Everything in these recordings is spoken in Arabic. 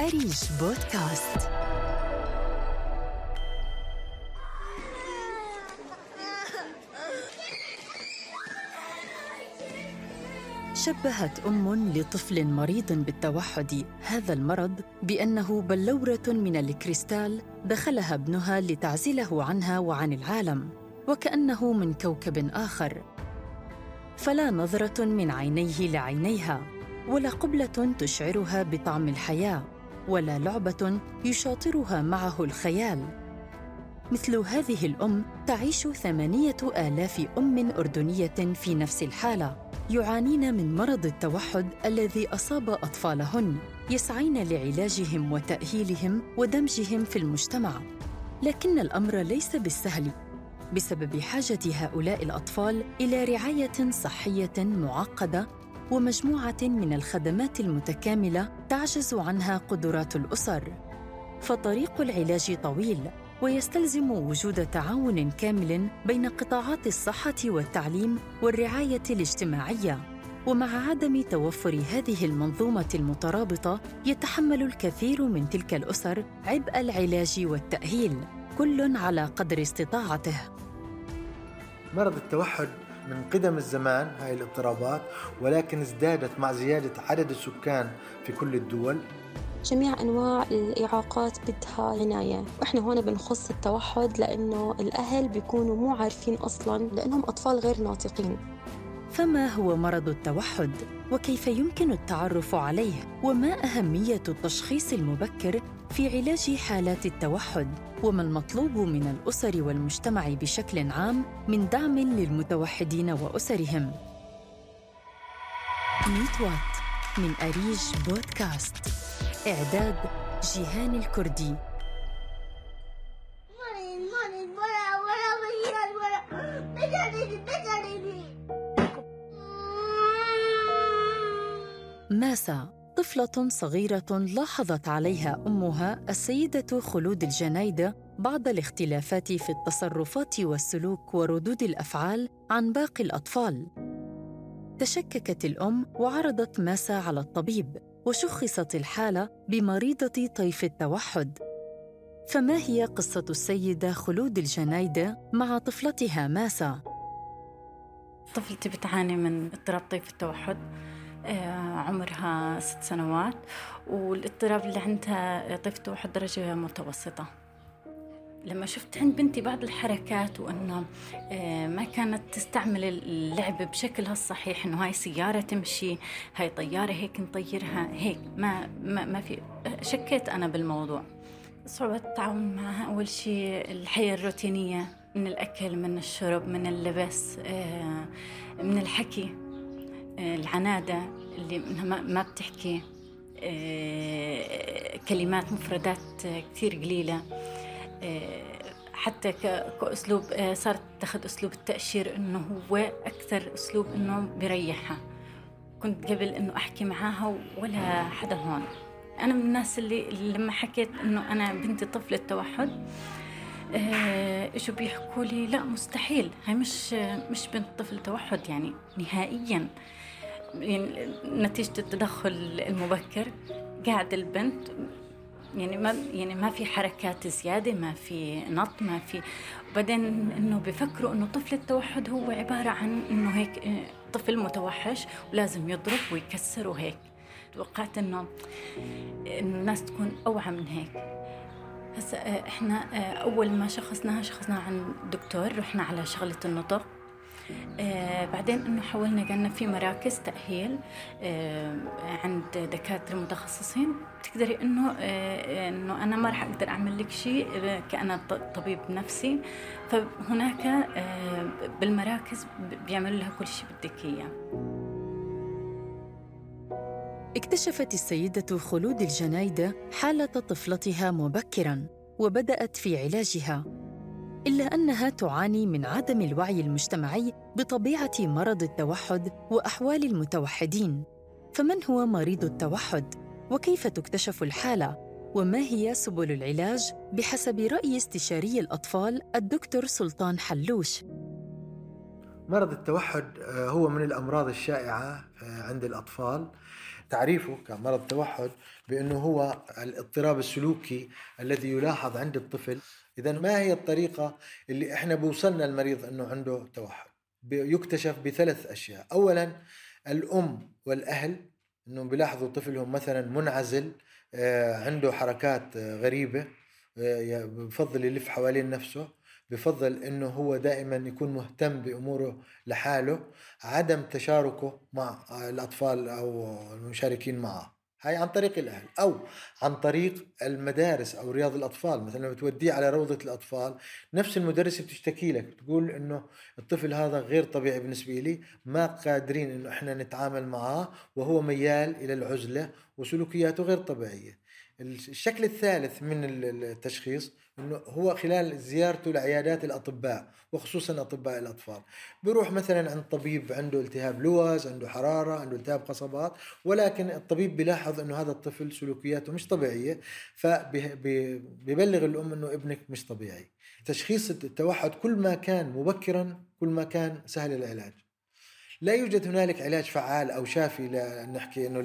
أريج بودكاست شبهت أم لطفل مريض بالتوحد هذا المرض بأنه بلورة من الكريستال دخلها ابنها لتعزله عنها وعن العالم وكأنه من كوكب آخر. فلا نظرة من عينيه لعينيها ولا قبلة تشعرها بطعم الحياة. ولا لعبة يشاطرها معه الخيال. مثل هذه الأم تعيش ثمانية آلاف أم أردنية في نفس الحالة يعانين من مرض التوحد الذي أصاب أطفالهن يسعين لعلاجهم وتأهيلهم ودمجهم في المجتمع. لكن الأمر ليس بالسهل بسبب حاجة هؤلاء الأطفال إلى رعاية صحية معقدة ومجموعة من الخدمات المتكاملة تعجز عنها قدرات الأسر فطريق العلاج طويل ويستلزم وجود تعاون كامل بين قطاعات الصحة والتعليم والرعاية الاجتماعية. ومع عدم توفر هذه المنظومة المترابطة يتحمل الكثير من تلك الأسر عبء العلاج والتأهيل كل على قدر استطاعته. مرض التوحد من قدم الزمان هاي الاضطرابات ولكن ازدادت مع زيادة عدد السكان في كل الدول. جميع أنواع الإعاقات بدها عناية. وإحنا هون بنخص التوحد لأنه الأهل بيكونوا مو عارفين أصلاً لأنهم أطفال غير ناطقين. فما هو مرض التوحد؟ وكيف يمكن التعرف عليه؟ وما أهمية التشخيص المبكر في علاج حالات التوحد وما المطلوب من الأسر والمجتمع بشكل عام من دعم للمتوحدين وأسرهم. ميت وات من أريج بودكاست. إعداد جيهان الكردي. ماسا. طفلة صغيرة لاحظت عليها أمها السيدة خلود الجنايدة بعض الاختلافات في التصرفات والسلوك وردود الأفعال عن باقي الأطفال. تشككت الأم وعرضت ماسا على الطبيب وشخصت الحالة بمريضة طيف التوحد فما هي قصة السيدة خلود الجنايدة مع طفلتها ماسا؟ طفلتي بتعاني من اضطراب طيف التوحد عمرها ست سنوات والاضطراب اللي عندها التوحد درجة متوسطة. لما شفت عند بنتي بعض الحركات وأنه آه، ما كانت تستعمل اللعب بشكلها الصحيح إنه هاي سيارة تمشي هاي طيارة هيك نطيرها هيك ما ما, ما في شكيت أنا بالموضوع. صعوبة التعاون معها أول شيء الحياة الروتينية من الأكل من الشرب من اللبس آه، من الحكي. آه، العنادة اللي منها ما بتحكي كلمات مفردات كثير قليلة. حتى كأسلوب آه، صارت تاخذ أسلوب التأشير إنه هو أكثر أسلوب إنه بيريحها. كنت قبل إنه أحكي معاها ولا حدا هون. أنا من الناس اللي لما حكيت إنه أنا بنتي طفلة توحد آه، شو بيحكوا لي لا مستحيل هاي مش مش بنت طفل توحد يعني نهائيا. يعني نتيجة التدخل المبكر قاعد البنت يعني ما يعني ما في حركات زيادة ما في نط ما في وبعدين إنه بفكروا إنه طفل التوحد هو عبارة عن إنه هيك آه، طفل متوحش ولازم يضرب ويكسر وهيك. توقعت إنه الناس تكون أوعى من هيك. هسا آه، إحنا آه، أول ما شخصناها شخصناها عن دكتور رحنا على شغلة النطق. آه بعدين إنه حاولنا قلنا في مراكز تأهيل آه عند دكاترة متخصصين. بتقدري إنه آه إنه أنا ما راح أقدر أعمل لك شيء كأنا طبيب نفسي. فهناك بالمراكز بيعملوا لها كل شيء بدك إياه. اكتشفت السيدة خلود الجنايدة حالة طفلتها مبكراً وبدأت في علاجها. إلا أنها تعاني من عدم الوعي المجتمعي بطبيعة مرض التوحد وأحوال المتوحدين. فمن هو مريض التوحد؟ وكيف تكتشف الحالة؟ وما هي سبل العلاج؟ بحسب رأي استشاري الأطفال الدكتور سلطان حلوش. مرض التوحد آه، هو من الأمراض الشائعة آه، عند الأطفال. تعريفه كمرض التوحد بأنه هو الاضطراب السلوكي الذي يلاحظ عند الطفل إذا ما هي الطريقة اللي إحنا بوصلنا المريض أنه عنده توحد؟ يكتشف بثلاث أشياء. أولا الأم والأهل أنهم بيلاحظوا طفلهم مثلا منعزل آه، عنده حركات غريبة بفضل يلف حوالين نفسه بفضل إنه هو دائما يكون مهتم بأموره لحاله عدم تشاركه مع الأطفال أو المشاركين معه. هاي عن طريق الأهل أو عن طريق المدارس أو رياض الأطفال. مثلا لما توديه على روضة الأطفال نفس المدرسة بتشتكي لك بتقول إنه الطفل هذا غير طبيعي بالنسبة لي ما قادرين إنه إحنا نتعامل معاه وهو ميال إلى العزلة وسلوكياته غير طبيعية. الشكل الثالث من التشخيص إنه هو خلال زيارته لعيادات الأطباء وخصوصا أطباء الأطفال. بيروح مثلا عند طبيب عنده التهاب لوز عنده حرارة عنده التهاب قصبات ولكن الطبيب بيلاحظ إنه هذا الطفل سلوكياته مش طبيعية فبيبلغ الأم إنه ابنك مش طبيعي. تشخيص التوحد كل ما كان مبكرا كل ما كان سهل العلاج. لا يوجد هنالك علاج فعال أو شافي لنحكي إنه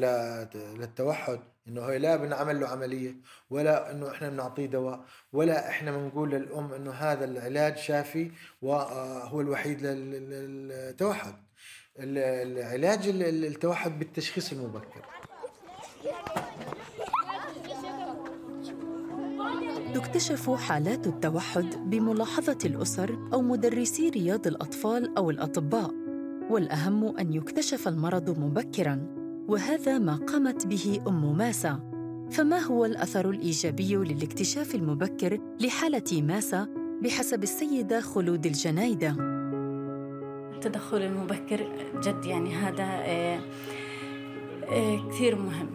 للتوحد. إنه هي لا بنعمل له عملية ولا إنه إحنا بنعطيه دواء ولا إحنا بنقول للأم إنه هذا العلاج شافي وهو الوحيد للتوحد. العلاج التوحد بالتشخيص المبكر. تكتشف حالات التوحد بملاحظة الأسر أو مدرسي رياض الأطفال أو الأطباء والأهم أن يكتشف المرض مبكراً. وهذا ما قامت به أم ماسا. فما هو الأثر الإيجابي للاكتشاف المبكر لحالة ماسا بحسب السيدة خلود الجنايدة؟ التدخل المبكر جد يعني هذا آه، آه، كثير مهم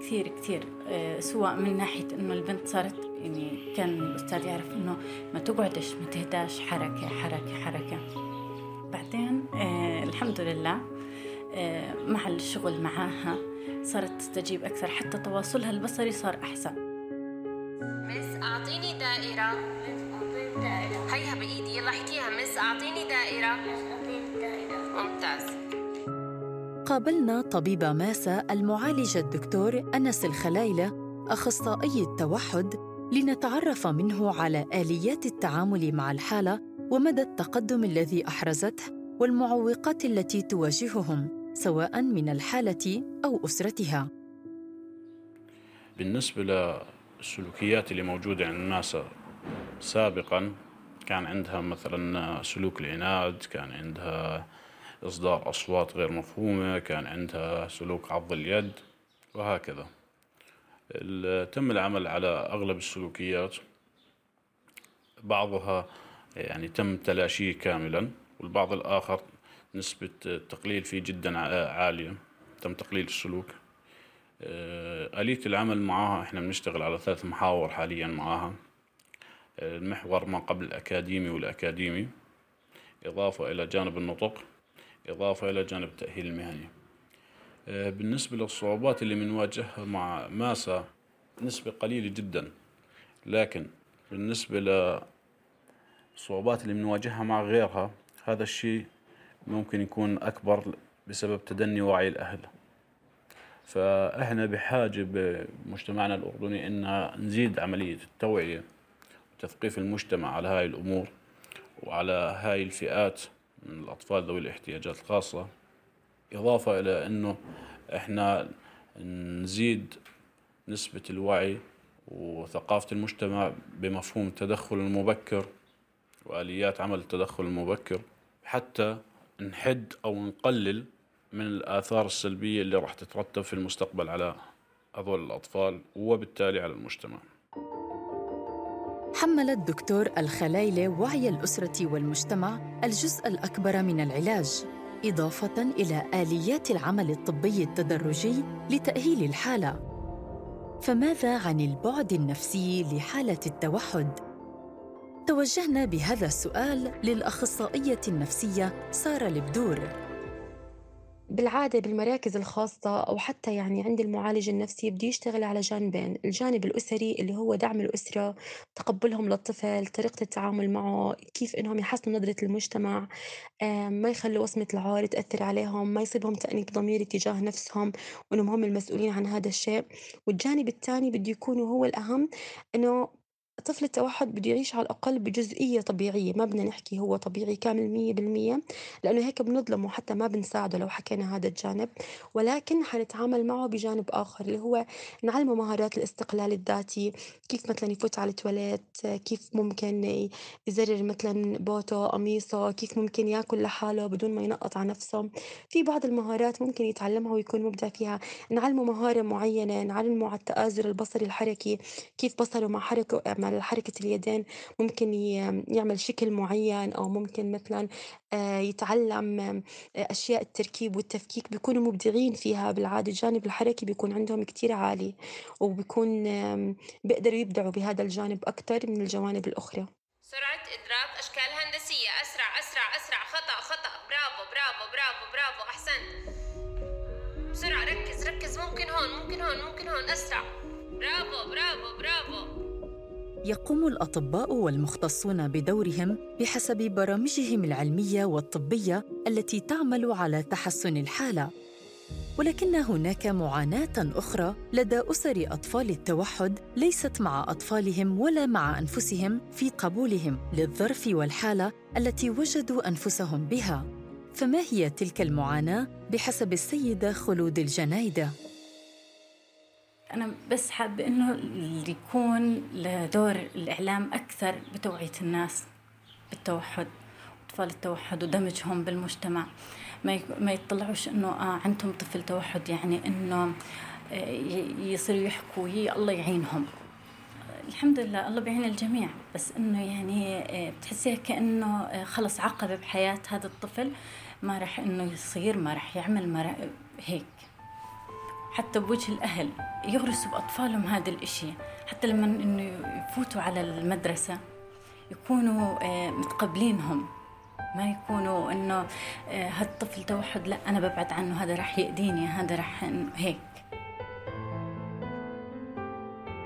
كثير كثير آه، سواء من ناحية إنه البنت صارت يعني كان الأستاذ يعرف إنه ما تقعدش ما تهداش حركة حركة حركة. بعدين الحمد لله مع الشغل معاها. صارت تستجيب أكثر حتى تواصلها البصري صار أحسن. مس أعطيني دائرة. هيها بإيدي يلا احكيها. مس أعطيني دائرة. ممتاز. قابلنا طبيب ماسا المعالج الدكتور أنس الخلايلة أخصائي التوحد لنتعرف منه على آليات التعامل مع الحالة ومدى التقدم الذي أحرزته والمعوقات التي تواجههم. سواء من الحالة أو أسرتها. بالنسبة للسلوكيات اللي موجودة عند الناس سابقا كان عندها مثلا سلوك العناد كان عندها إصدار أصوات غير مفهومة كان عندها سلوك عض اليد وهكذا. تم العمل على أغلب السلوكيات. بعضها يعني تم تلاشيه كاملا والبعض الآخر نسبة التقليل فيه جدا عالية تم تقليل السلوك. آه، آلية العمل معها إحنا بنشتغل على ثلاث محاور حاليا معها آه، المحور ما قبل الأكاديمي والأكاديمي إضافة إلى جانب النطق إضافة إلى جانب التأهيل المهني. آه، بالنسبة للصعوبات اللي بنواجهها مع ماسا نسبة قليلة جدا. لكن بالنسبة للصعوبات اللي بنواجهها مع غيرها هذا الشيء ممكن يكون أكبر بسبب تدني وعي الأهل. فإحنا بحاجة بمجتمعنا الأردني إن نزيد عملية التوعية وتثقيف المجتمع على هاي الأمور وعلى هاي الفئات من الأطفال ذوي الاحتياجات الخاصة. إضافة إلى أنه إحنا نزيد نسبة الوعي وثقافة المجتمع بمفهوم التدخل المبكر وآليات عمل التدخل المبكر. حتى نحد أو نقلل من الآثار السلبية اللي راح تترتب في المستقبل على هذول الأطفال وبالتالي على المجتمع حمل الدكتور الخلايلة وعي الأسرة والمجتمع الجزء الأكبر من العلاج إضافة إلى آليات العمل الطبي التدرجي لتأهيل الحالة فماذا عن البعد النفسي لحالة التوحد؟ توجهنا بهذا السؤال للأخصائية النفسية سارة البدور. بالعادة بالمراكز الخاصة أو حتى يعني عند المعالج النفسي بده يشتغل على جانبين الجانب الأسري اللي هو دعم الأسرة تقبلهم للطفل طريقة التعامل معه كيف إنهم يحسنوا نظرة المجتمع ما يخلوا وصمة العار تأثر عليهم ما يصيبهم تأنيب ضمير تجاه نفسهم وإنهم هم المسؤولين عن هذا الشيء. والجانب الثاني بده يكون هو الأهم إنه طفل التوحد بده يعيش على الأقل بجزئية طبيعية ما بدنا نحكي هو طبيعي كامل مية بالمية لأنه هيك بنظلمه حتى ما بنساعده لو حكينا هذا الجانب. ولكن حنتعامل معه بجانب آخر اللي هو نعلمه مهارات الاستقلال الذاتي كيف مثلا يفوت على التواليت كيف ممكن يزرر مثلا بوته قميصه كيف ممكن ياكل لحاله بدون ما ينقط على نفسه. في بعض المهارات ممكن يتعلمها ويكون مبدع فيها. نعلمه مهارة معينة نعلمه على التآزر البصري الحركي كيف بصره مع حركة مع حركة اليدين ممكن يعمل شكل معين أو ممكن مثلا آه، يتعلم آه، أشياء التركيب والتفكيك بيكونوا مبدعين فيها بالعادة الجانب الحركي بيكون عندهم كتير عالي وبيكون بيقدروا يبدعوا بهذا الجانب أكتر من الجوانب الأخرى. سرعة إدراك أشكال هندسية أسرع أسرع أسرع خطأ خطأ برافو برافو برافو برافو أحسنت. بسرعة ركز ركز ممكن هون ممكن هون ممكن هون أسرع. يقوم الأطباء والمختصون بدورهم بحسب برامجهم العلمية والطبية التي تعمل على تحسن الحالة. ولكن هناك معاناة أخرى لدى أسر أطفال التوحد ليست مع أطفالهم ولا مع أنفسهم في قبولهم للظرف والحالة التي وجدوا أنفسهم بها. فما هي تلك المعاناة بحسب السيدة خلود الجنايدة؟ أنا بس حابة إنه يكون لدور الإعلام أكثر بتوعية الناس بالتوحد أطفال التوحد ودمجهم بالمجتمع. ما ما يطلعوش إنه آه عندهم طفل توحد يعني إنه آه، يصيروا يحكوا يي الله يعينهم. الحمد لله الله بيعين الجميع. بس إنه يعني آه، بتحسيها كإنه آه، خلص عقبة بحياة هذا الطفل ما راح إنه يصير ما راح يعمل ما راح هيك. حتى بوجه الأهل يغرسوا بأطفالهم هذا الإشي. حتى لما إنه يفوتوا على المدرسة يكونوا آه، متقبلينهم. ما يكونوا إنه آه، هذا الطفل توحد لا أنا ببعد عنه هذا راح يأذيني هذا راح هيك.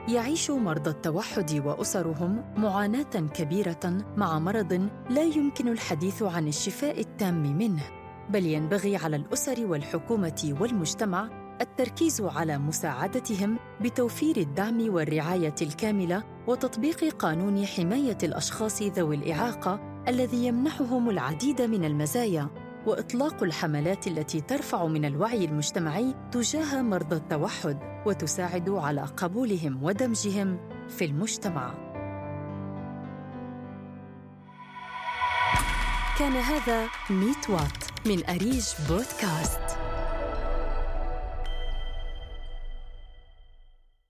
يعيش مرضى التوحد وأسرهم معاناة كبيرة مع مرض لا يمكن الحديث عن الشفاء التام منه بل ينبغي على الأسر والحكومة والمجتمع التركيز على مساعدتهم بتوفير الدعم والرعاية الكاملة وتطبيق قانون حماية الأشخاص ذوي الإعاقة الذي يمنحهم العديد من المزايا وإطلاق الحملات التي ترفع من الوعي المجتمعي تجاه مرضى التوحد وتساعد على قبولهم ودمجهم في المجتمع. كان هذا ميت وات من أريج بودكاست.